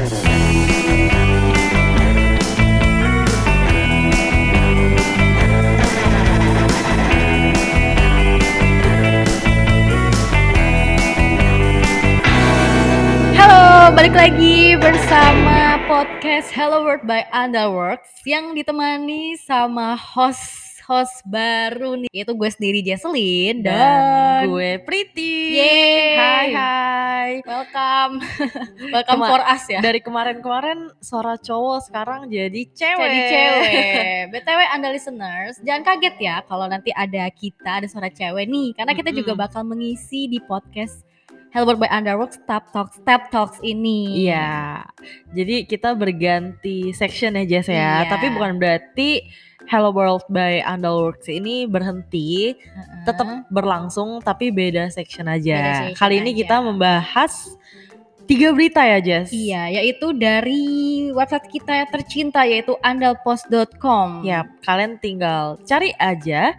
Halo, balik lagi bersama podcast Hello World by Underworks yang ditemani sama host host baru nih yaitu gue sendiri Jesselyn dan, dan gue Pretty. Yeay. Hai hai. welcome welcome Kema- for us ya Dari kemarin-kemarin suara cowok sekarang jadi cewek. jadi cewek btw anda listeners jangan kaget ya kalau nanti ada kita ada suara cewek nih karena kita juga Mm-mm. bakal mengisi di podcast Hello by Underworks Tap Talks Tap Talks ini Iya. Jadi kita berganti section ya Jess Iya. ya. Tapi bukan berarti Hello World by Underworks ini berhenti, Heeh. tetap berlangsung tapi beda section aja. Beda section Kali ini aja. kita membahas tiga berita ya Jess. Iya, yaitu dari website kita yang tercinta yaitu andalpost.com. Ya, kalian tinggal cari aja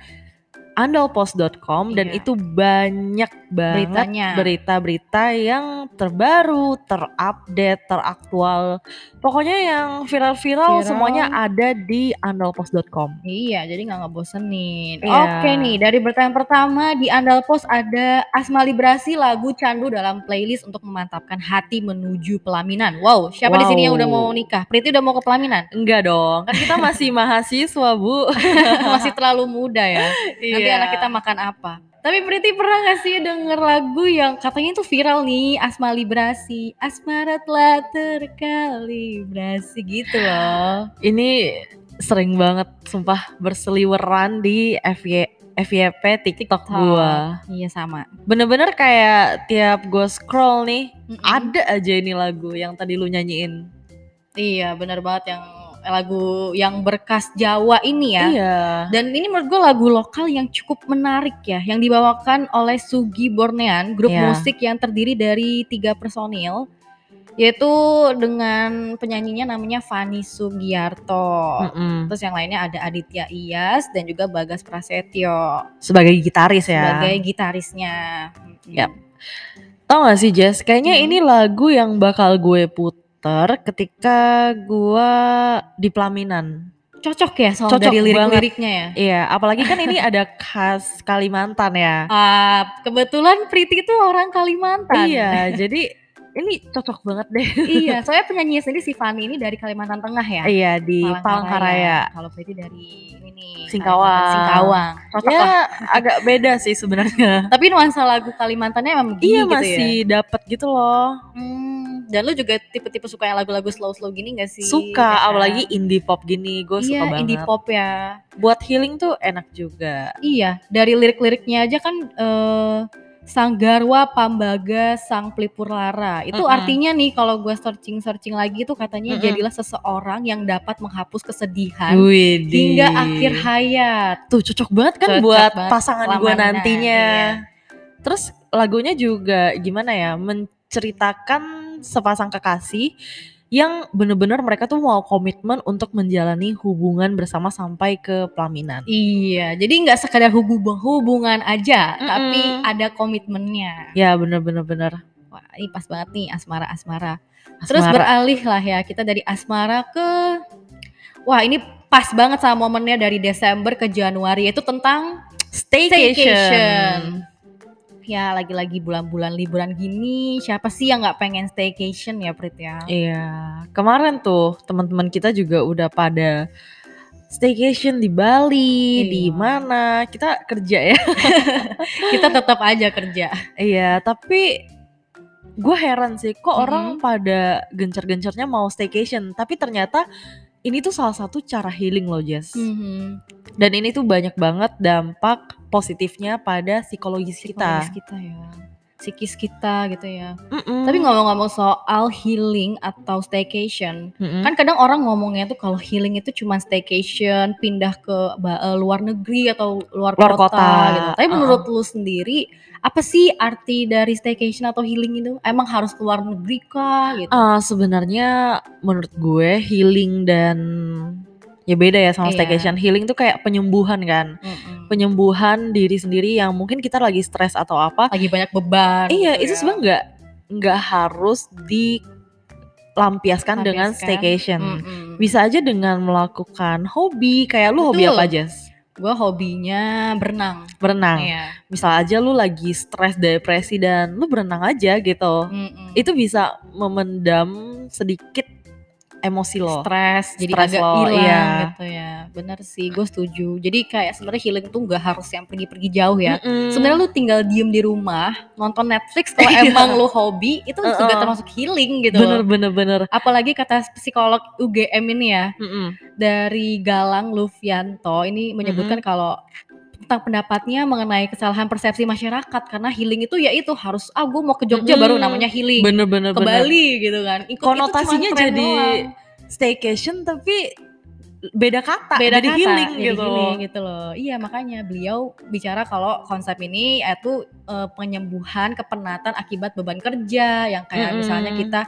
andalpost.com dan Iya. itu banyak banget Beritanya. berita-berita yang terbaru, terupdate, teraktual. Pokoknya yang viral-viral Viral. semuanya ada di andalpost.com. Iya, jadi nggak ngebosenin. Iya. Oke nih, dari berita yang pertama di Andalpost ada Asma Librasi lagu candu dalam playlist untuk memantapkan hati menuju pelaminan. Wow, siapa di sini yang udah Wow. mau nikah? Priti udah mau ke pelaminan? Enggak dong, kan kita masih mahasiswa, Bu. Masih terlalu muda ya. Nanti Iya. anak kita makan apa? Tapi Priti pernah gak sih denger lagu yang katanya itu viral nih, Asma Librasi, Asmara telah terkalibrasi gitu loh. Ini sering banget sumpah berseliweran di FY FYP TikTok, gua. Iya sama. Bener-bener kayak tiap gue scroll nih, Mm-mm. ada aja ini lagu yang tadi lu nyanyiin. Iya bener banget yang lagu yang berkas Jawa ini ya. Iya. Dan ini menurut gue lagu lokal yang cukup menarik ya, yang dibawakan oleh Sugi Bornean, grup Iya. musik yang terdiri dari tiga personil, yaitu dengan penyanyinya namanya Fani Sugiarto. Mm-mm. Terus yang lainnya ada Aditya Iyas dan juga Bagas Prasetyo Sebagai gitaris ya. sebagai gitarisnya. Yap. Tau gak sih Jess, kayaknya Hmm. ini lagu yang bakal gue puter ketika gue di pelaminan. Cocok ya soal Cocok dari lirik-liriknya ya. Iya, apalagi kan ini ada khas Kalimantan ya. Ah, kebetulan Priti itu orang Kalimantan. Iya, jadi ini cocok banget deh. iya, soalnya penyanyi sendiri si Fani ini dari Kalimantan Tengah ya. Iya di Palangkaraya. Kalau Priti dari ini nih. Singkawang. Singkawang. Cocok lah. Ya agak beda sih sebenarnya. Tapi nuansa lagu Kalimantannya emang begini Iya gitu masih ya. dapet gitu loh. Hmm, dan lu juga tipe-tipe suka yang lagu-lagu slow-slow gini gak sih? Suka, Ya apalagi indie pop gini, gue suka Iya, banget. indie pop ya. Buat healing tuh enak juga. Iya, dari lirik-liriknya aja kan eh Sang Garwa Pambaga Sang Pelipur Lara. Itu Mm-mm. artinya nih kalau gue searching-searching lagi tuh katanya Mm-mm. jadilah seseorang yang dapat menghapus kesedihan Widih. hingga akhir hayat. Tuh cocok banget kan Cocok buat banget pasangan gue nantinya. iya. Terus lagunya juga gimana ya, menceritakan sepasang kekasih yang bener-bener mereka tuh mau komitmen untuk menjalani hubungan bersama sampai ke pelaminan. Iya, jadi nggak sekadar hubung hubungan aja, Mm-mm. tapi ada komitmennya. Ya bener-bener bener. Wah, ini pas banget nih asmara-asmara. Terus Asmara. beralih lah ya kita dari asmara ke Wah, ini pas banget sama momennya dari Desember ke Januari itu tentang staycation. staycation. Ya, lagi-lagi bulan-bulan liburan gini, siapa sih yang nggak pengen staycation ya, Prit ya? Iya, kemarin tuh teman-teman kita juga udah pada staycation di Bali, Iya. di mana kita kerja ya. Kita tetap aja kerja. iya, tapi gue heran sih kok Mhm. orang pada gencar-gencarnya mau staycation, tapi ternyata ini tuh salah satu cara healing loh Jess. Mhm. Dan ini tuh banyak banget dampak positifnya pada psikologis kita. Psikologis kita ya. Psikis kita gitu ya. Mm-mm. Tapi ngomong-ngomong soal healing atau staycation, Mm-mm. kan kadang orang ngomongnya tuh kalau healing itu cuma staycation, pindah ke eh, luar negeri atau luar, Luar kota, kota, gitu. Tapi uh-uh. menurut lu sendiri, apa sih arti dari staycation atau healing itu? Emang harus ke luar negeri kah gitu? Ah, sebenarnya menurut gue healing dan ya beda ya sama Iya. staycation. Healing tuh kayak penyembuhan kan. Mm-mm. Penyembuhan diri sendiri yang mungkin kita lagi stres atau apa. Lagi banyak beban. iya, gitu itu ya. sebenarnya nggak nggak harus di lampiaskan dengan staycation. Mm-mm. Bisa aja dengan melakukan hobi, kayak lu hobi Betul. apa Jess? Gue hobinya berenang. Berenang. Iya. Misal aja lu lagi stres depresi dan lu berenang aja gitu. Mm-mm. Itu bisa memendam sedikit emosi lo. stres jadi Stres agak hilang iya. gitu ya bener sih gue setuju jadi kayak sebenarnya healing tuh nggak harus yang pergi-pergi jauh ya Mm-mm. sebenarnya lu tinggal diem di rumah nonton Netflix kalau Iya. emang lu hobi itu juga Uh-uh. termasuk healing gitu bener bener bener. apalagi kata psikolog UGM ini ya Mm-mm. dari Galang Lufianto ini menyebutkan kalau tentang pendapatnya mengenai kesalahan persepsi masyarakat karena healing itu ya itu harus ah gue mau ke Jogja Mm-mm. baru namanya healing Bener bener ke bener. Bali gitu kan Ikut Konotasinya jadi doang. staycation tapi beda kata, beda jadi kata, healing jadi gitu. healing gitu loh. Iya makanya beliau bicara kalau konsep ini itu eh, penyembuhan kepenatan akibat beban kerja yang kayak Mm-mm. misalnya kita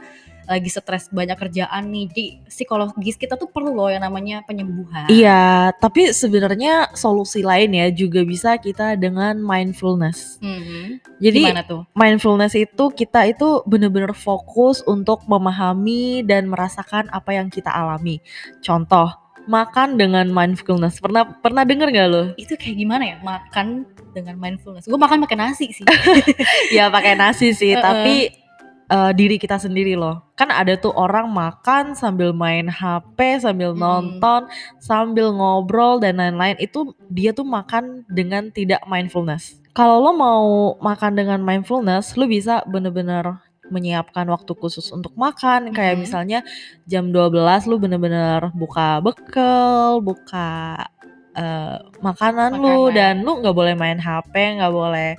lagi stres banyak kerjaan nih. Jadi psikologis kita tuh perlu loh yang namanya penyembuhan. Iya, tapi sebenarnya solusi lain ya juga bisa kita dengan mindfulness. Mhm. Jadi Gimana tuh? mindfulness itu kita itu bener-bener fokus untuk memahami dan merasakan apa yang kita alami. Contoh, makan dengan mindfulness. Pernah pernah denger gak lo? Itu kayak gimana ya? Makan dengan mindfulness. Gue makan pakai nasi sih. ya pakai nasi sih, tapi eh, diri kita sendiri loh. Kan ada tuh orang makan sambil main HP, sambil Hmm. nonton, sambil ngobrol dan lain-lain. Itu dia tuh makan dengan tidak mindfulness. Kalau lo mau makan dengan mindfulness, lo bisa bener-bener menyiapkan waktu khusus untuk makan. Kayak Mhm. misalnya jam 12 lu bener-bener buka bekal, buka eh, makanan, lu Makanan. dan lu nggak boleh main HP, nggak boleh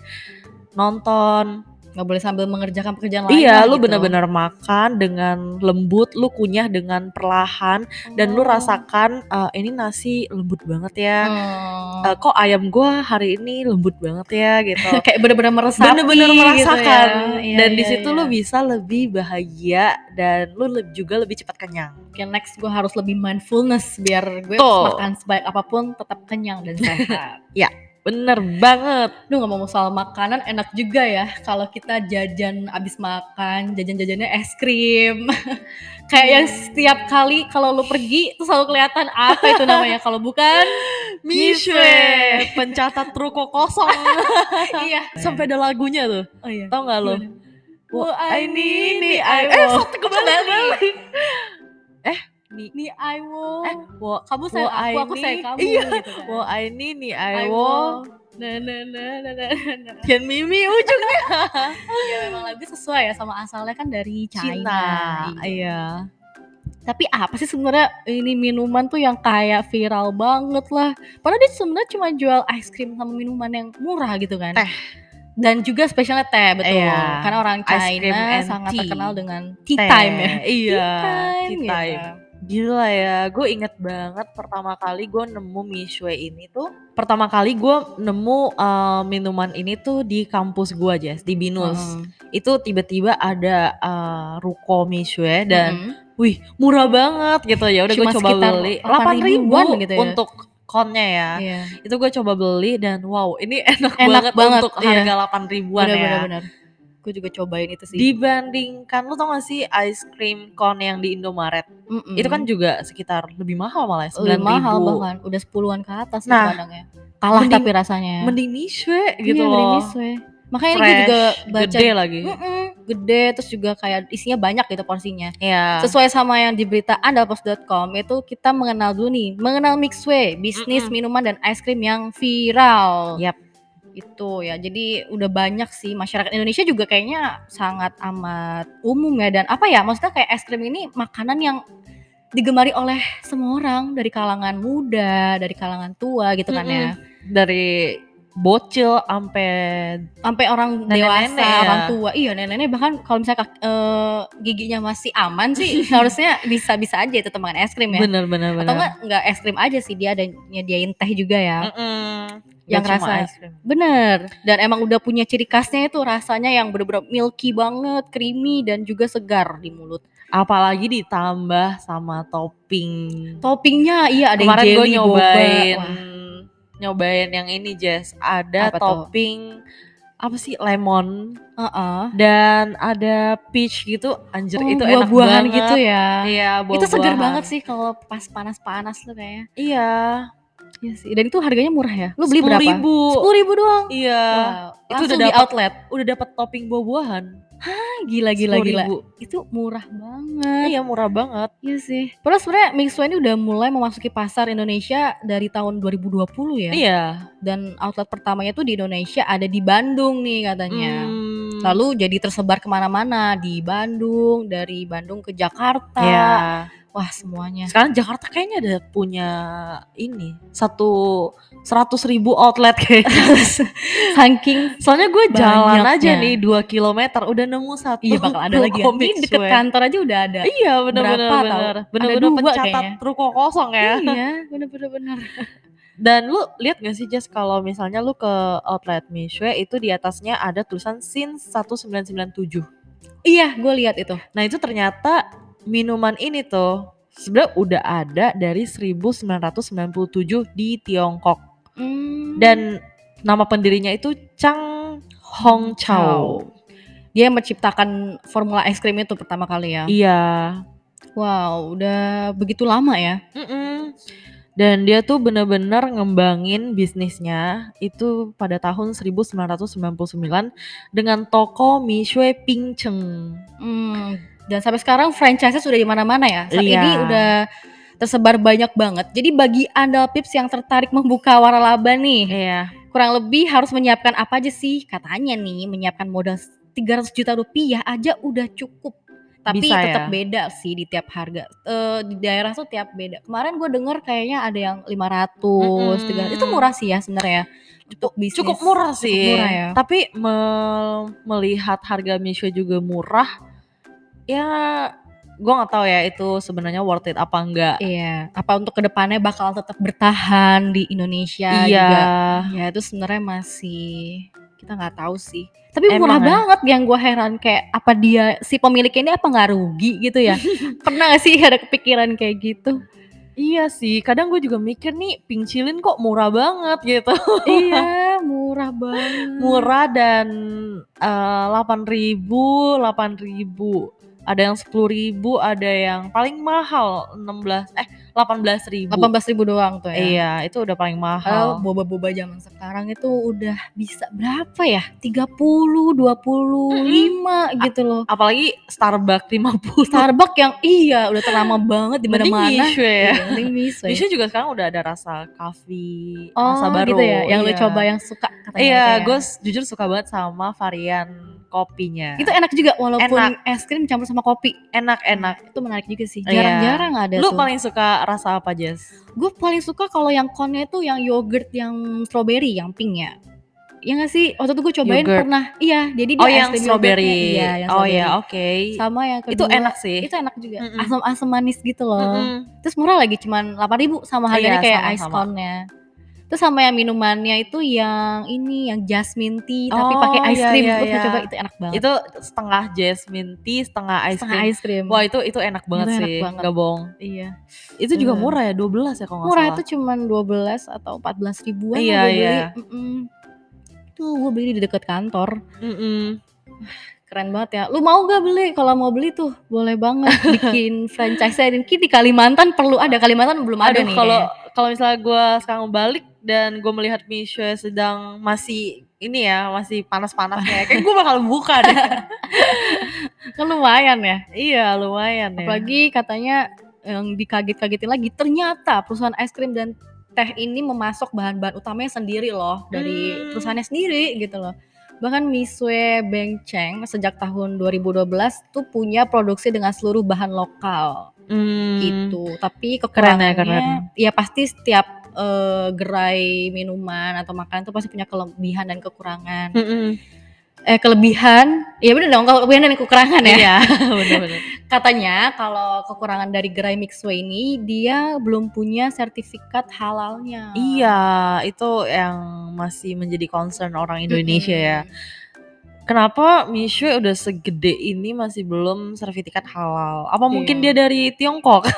nonton. Nggak boleh sambil mengerjakan pekerjaan lain. Iya, lu gitu. bener-bener makan dengan lembut, lu kunyah dengan perlahan dan lu Oh. rasakan eh, ini nasi lembut banget ya. Oh. Eh, kok ayam gua hari ini lembut banget ya gitu. kayak bener-bener meresapi Bener-bener gitu merasakan ya. Iya, dan di iya, situ iya. lu bisa lebih bahagia dan lu juga lebih cepat kenyang. Oke next gue harus lebih mindfulness biar gue Tuh. makan sebaik apa pun tetap kenyang dan sehat. Bener banget. Duh ngomong soal makanan enak juga ya kalau kita jajan abis makan jajan-jajannya es krim. Kayak yang setiap kali kalau lu pergi tuh selalu kelihatan apa itu namanya kalau bukan Mishwe, pencatat ruko kosong. iya. Sampai ada lagunya tuh. Oh iya. Tau gak lo? Wo, I need, I eh, satu kembali, kembali. Ni I want. Eh, wo, kamu sayang wo, aku, I aku sayang kamu Iya. gitu kan. wo, I ni, ni, I I wo. Na na na na na. Kian Mimi ujungnya. ya memang lagu sesuai ya sama asalnya kan dari China. Iya. Iya. Tapi apa sih sebenarnya ini minuman tuh yang kayak viral banget lah. Padahal dia sebenarnya cuma jual ice cream sama minuman yang murah gitu kan. Teh. Dan juga spesialnya teh betul. Iya. Karena orang China sangat tea. terkenal dengan tea Teh. time ya. Iya, Tea tea gitu. Gila ya, gue inget banget pertama kali gue nemu Mishwe ini tuh Pertama kali gue nemu uh, minuman ini tuh di kampus gue aja, di Binus Mm. Itu tiba-tiba ada uh, ruko Mishwe dan Mm-mm. wih murah banget gitu ya udah gue coba beli 8 8 ribu ribuan gitu ya. untuk konnya ya Iya. Itu gue coba beli dan wow ini enak, Enak banget, banget, untuk iya. harga 8 ribuan Bener ya bener bener. Gue juga cobain itu sih. Dibandingkan lu tau gak sih ice cream cone yang di Indomaret Mm-mm. itu kan juga sekitar lebih mahal malah ya, lebih 9 mahal bahkan udah sepuluhan ke atas Nah, kadangnya. Kalah mending- tapi rasanya. Mending Mishwe gitu iya, loh. mending. Makanya ini gue Fresh, juga baca gede lagi. Mm-mm, gede terus juga kayak isinya banyak gitu porsinya. Iya. Sesuai sama yang di berita andalpost.com itu kita mengenal dulu nih, mengenal Mixway, bisnis Mm-mm. minuman dan es krim yang viral. Yap. Itu ya. Jadi udah banyak sih masyarakat Indonesia juga kayaknya sangat amat umum ya dan apa ya? Maksudnya kayak es krim ini makanan yang digemari oleh semua orang dari kalangan muda, dari kalangan tua gitu kan ya. Dari bocil sampai sampai orang dewasa, ya? orang tua. Iya, nenek-nenek bahkan kalau misalnya eh, giginya masih aman sih, harusnya bisa-bisa aja itu teman es krim ya. bener bener bener. Atau enggak enggak es krim aja sih, dia ada nyediain teh juga ya. Mm-mm. Yang rasa-. Bener. Dan emang udah punya ciri khasnya itu rasanya yang bener-bener milky banget, creamy dan juga segar di mulut. Apalagi ditambah sama topping. Toppingnya iya ada Kemarin yang gue jelly nyobain boba. Wah, nyobain yang ini Jess. Ada Apa tuh? topping apa sih lemon Heeh. dan ada peach gitu. Anjir Oh, itu enak buah-buahan banget. gitu ya. Iya, Itu seger buah-buahan. banget sih kalau pas panas-panas tuh kayaknya. Iya. Iya sih. Dan itu harganya murah ya. Lu beli berapa? 10.000. Sepuluh ribu doang. Iya. Wow. Itu udah di dapet- outlet. Udah dapat topping buah-buahan. Ah, gila gila gila. 10.000. Itu murah banget. Iya, murah banget. Iya sih. Padahal sebenarnya Mixue ini udah mulai memasuki pasar Indonesia dari tahun 2020 ya. Iya. Dan outlet pertamanya tuh di Indonesia ada di Bandung nih katanya. Hmm. Lalu jadi tersebar ke mana-mana di Bandung, dari Bandung ke Jakarta. Iya. Wah semuanya. Sekarang Jakarta kayaknya ada punya ini satu seratus ribu outlet kayaknya. Saking Soalnya gue jalan aja nih 2 kilometer udah nemu satu. iya bakal ada lagi. ya. Ini deket kantor aja udah ada. Iya bener-bener bener. Ada Bener-bener dua pencatat kayaknya. ruko kosong ya. iya, bener-bener bener. Dan lu lihat gak sih Jess kalau misalnya lu ke outlet Mishwe itu di atasnya ada tulisan since 1997. Iya, gue lihat itu. Nah itu ternyata minuman ini tuh sebenarnya udah ada dari 1997 di Tiongkok. Hmm. Dan nama pendirinya itu Chang Hong Chao. Dia yang menciptakan formula es krim itu pertama kali ya. Iya. Wow, udah begitu lama ya. Mm-mm. Dan dia tuh bener-bener ngembangin bisnisnya itu pada tahun 1999 dengan toko Mishue Pingcheng. Hmm, dan sampai sekarang franchise sudah di mana-mana ya. Saat Iya. ini udah tersebar banyak banget. Jadi bagi Anda Pips yang tertarik membuka waralaba nih, Iya. kurang lebih harus menyiapkan apa aja sih? Katanya nih, menyiapkan modal 300 juta rupiah aja udah cukup. Tapi Bisa tetap ya? beda sih di tiap harga. Eh, di daerah tuh tiap beda. Kemarin gue denger kayaknya ada yang 500, Mm-mm. 300. Itu murah sih ya sebenarnya. Untuk bisnis. Cukup murah sih. Cukup murah ya. Tapi me- melihat harga Mishue juga murah, ya gue nggak tahu ya itu sebenarnya worth it apa enggak. Iya, apa untuk ke depannya bakal tetap bertahan di Indonesia Iya. juga? Ya itu sebenarnya masih kita nggak tahu sih. Tapi Emang murah ya? banget yang gue heran kayak apa dia si pemiliknya ini apa nggak rugi gitu ya? Pernah gak sih ada kepikiran kayak gitu? Iya sih, kadang gue juga mikir nih pink chillin kok murah banget gitu. iya, murah banget. murah dan delapan ribu, delapan ribu. Ada yang sepuluh ribu, ada yang paling mahal 16 eh 18 ribu. 18 ribu doang tuh ya. Iya, itu udah paling mahal. boba-boba zaman sekarang itu udah bisa berapa ya? 30, 25 gitu loh. Apalagi Starbucks 50. Starbucks yang iya udah terlama banget di Mending mana-mana. Ya. Iya, mending Mishwe. Mishwe juga sekarang udah ada rasa coffee, Oh rasa baru. gitu ya, yang lu Iya. coba yang suka katanya. Iya, itu ya. gue jujur suka banget sama varian kopinya. itu enak juga walaupun Enak. es krim campur sama kopi. enak-enak. Itu menarik juga sih. Iya. Jarang-jarang ada Lu tuh. paling suka rasa apa, Jess? Gue paling suka kalau yang konnya itu yang yogurt yang strawberry, yang pink ya. Ya nggak sih? Waktu itu gue cobain Yogurt. pernah. Iya, jadi dia Oh, yang strawberry. Iya, yang oh ya, oke. Sama yang kedua. Itu enak sih. Itu enak juga. Mm-mm. Asam-asam manis gitu loh. Mm-mm. Terus murah lagi cuman 8000 sama harganya Iya, kayak sama, ice sama. Terus sama yang minumannya itu yang ini yang jasmine tea tapi Oh, pakai ice iya, cream. iya, iya. coba itu enak banget. Itu setengah jasmine tea, setengah ice setengah cream. ice cream. Wah, itu itu enak banget Itu enak sih. banget. Gak bohong. iya. Itu juga Hmm. murah ya, 12 ya kalau nggak Murah salah. itu cuman 12 atau 14 ribuan Iya, gue beli. iya. Mm-mm. Tuh gue beli di dekat kantor. Mm-mm. Keren banget ya. Lu mau gak beli? Kalau mau beli tuh boleh banget bikin franchise dan di Kalimantan perlu ada. Kalimantan belum ada Aduh, nih. kalau. Kalau misalnya gue sekarang balik dan gue melihat Mishwe sedang masih ini ya, masih panas-panasnya, kayak gue bakal buka deh. kan lumayan ya. iya, lumayan ya. Apalagi katanya yang dikaget-kagetin lagi ternyata perusahaan es krim dan teh ini memasok bahan-bahan utamanya sendiri loh dari Hmm. perusahaannya sendiri gitu loh. Bahkan Misue Bengcheng sejak tahun 2012 tuh punya produksi dengan seluruh bahan lokal Hmm. gitu. Tapi Keren ya, kekurangannya ya, pasti setiap eh, gerai minuman atau makanan tuh pasti punya kelebihan dan kekurangan. Mm-mm. Eh kelebihan, ya bener dong kelebihan dan kekurangan ya. Iya, bener-bener. Katanya kalau kekurangan dari gerai Mixway ini dia belum punya sertifikat halalnya. Iya, itu yang masih menjadi concern orang Indonesia ya. Kenapa Mishwe udah segede ini masih belum sertifikat halal? Apa mungkin Iya. dia dari Tiongkok?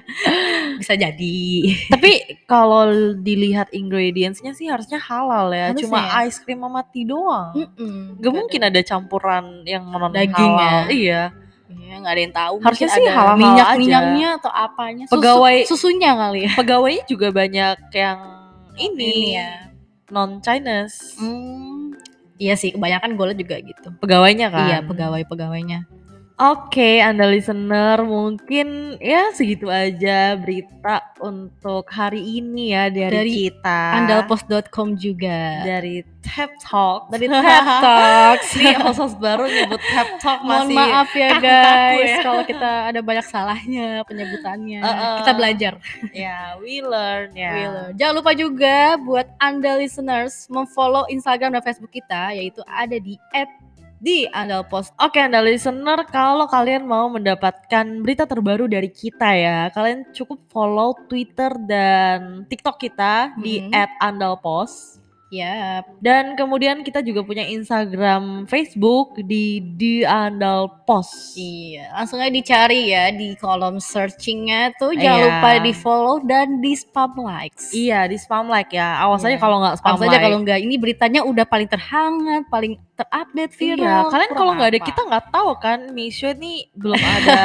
Bisa jadi. Tapi kalau dilihat ingredients-nya sih harusnya halal ya. Harusnya Cuma ya. ice cream sama tea doang. Mm-mm, Gak nggak mungkin ada ada campuran yang non Daging ya. halal. Iya. Iya, nggak ada yang tahu. Harusnya sih halal-halal minyak aja. minyaknya atau apanya. Susu- Pegawai- susunya kali ya. Pegawainya juga banyak yang ini, Ini ya. non Chinese. Hmm, iya sih, kebanyakan gue juga gitu. Pegawainya kan. Iya, pegawai-pegawainya. Oke, Anda listener, mungkin ya segitu aja berita untuk hari ini ya dari, Dari kita. Andalpost.com juga. dari Tap Talk. Dari TED Talks. Ini host baru nyebut Tap Talk Mohon masih maaf ya guys ya. kalau kita ada banyak salahnya penyebutannya. Uh-uh. Kita belajar. ya, we learn ya. Wheeler. Jangan lupa juga buat Anda listeners memfollow Instagram dan Facebook kita yaitu ada di di @andalpost. Oke, Anda listener, kalau kalian mau mendapatkan berita terbaru dari kita ya, kalian cukup follow Twitter dan TikTok kita di Mhm. @andalpost. Ya, Dan kemudian kita juga punya Instagram, Facebook di di Andalpost. iya. Langsung aja dicari ya di kolom searchingnya tuh. Jangan Iya. lupa di follow dan di spam likes. Iya, di spam like ya. Awas aja Iya. kalau nggak spam Awas like. aja kalau nggak ini beritanya udah paling terhangat, paling terupdate iya, viral. Iya, Kalian kalau nggak ada kita nggak tahu kan Misha ini belum ada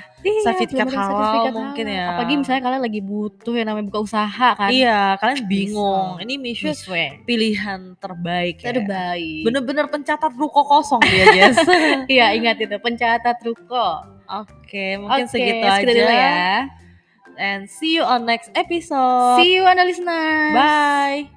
iya, sertifikat halal mungkin ya. Apalagi misalnya kalian lagi butuh yang namanya buka usaha kan. Iya, kalian bingung. Bisa. Ini Misha pilihan terbaik. Terbaik. Ya. Bener-bener pencatat ruko kosong dia, Jess. iya, ingat itu pencatat ruko. Oke, mungkin okay, segitu, aja. Ya. And see you on next episode. See you, Anda listeners. Bye.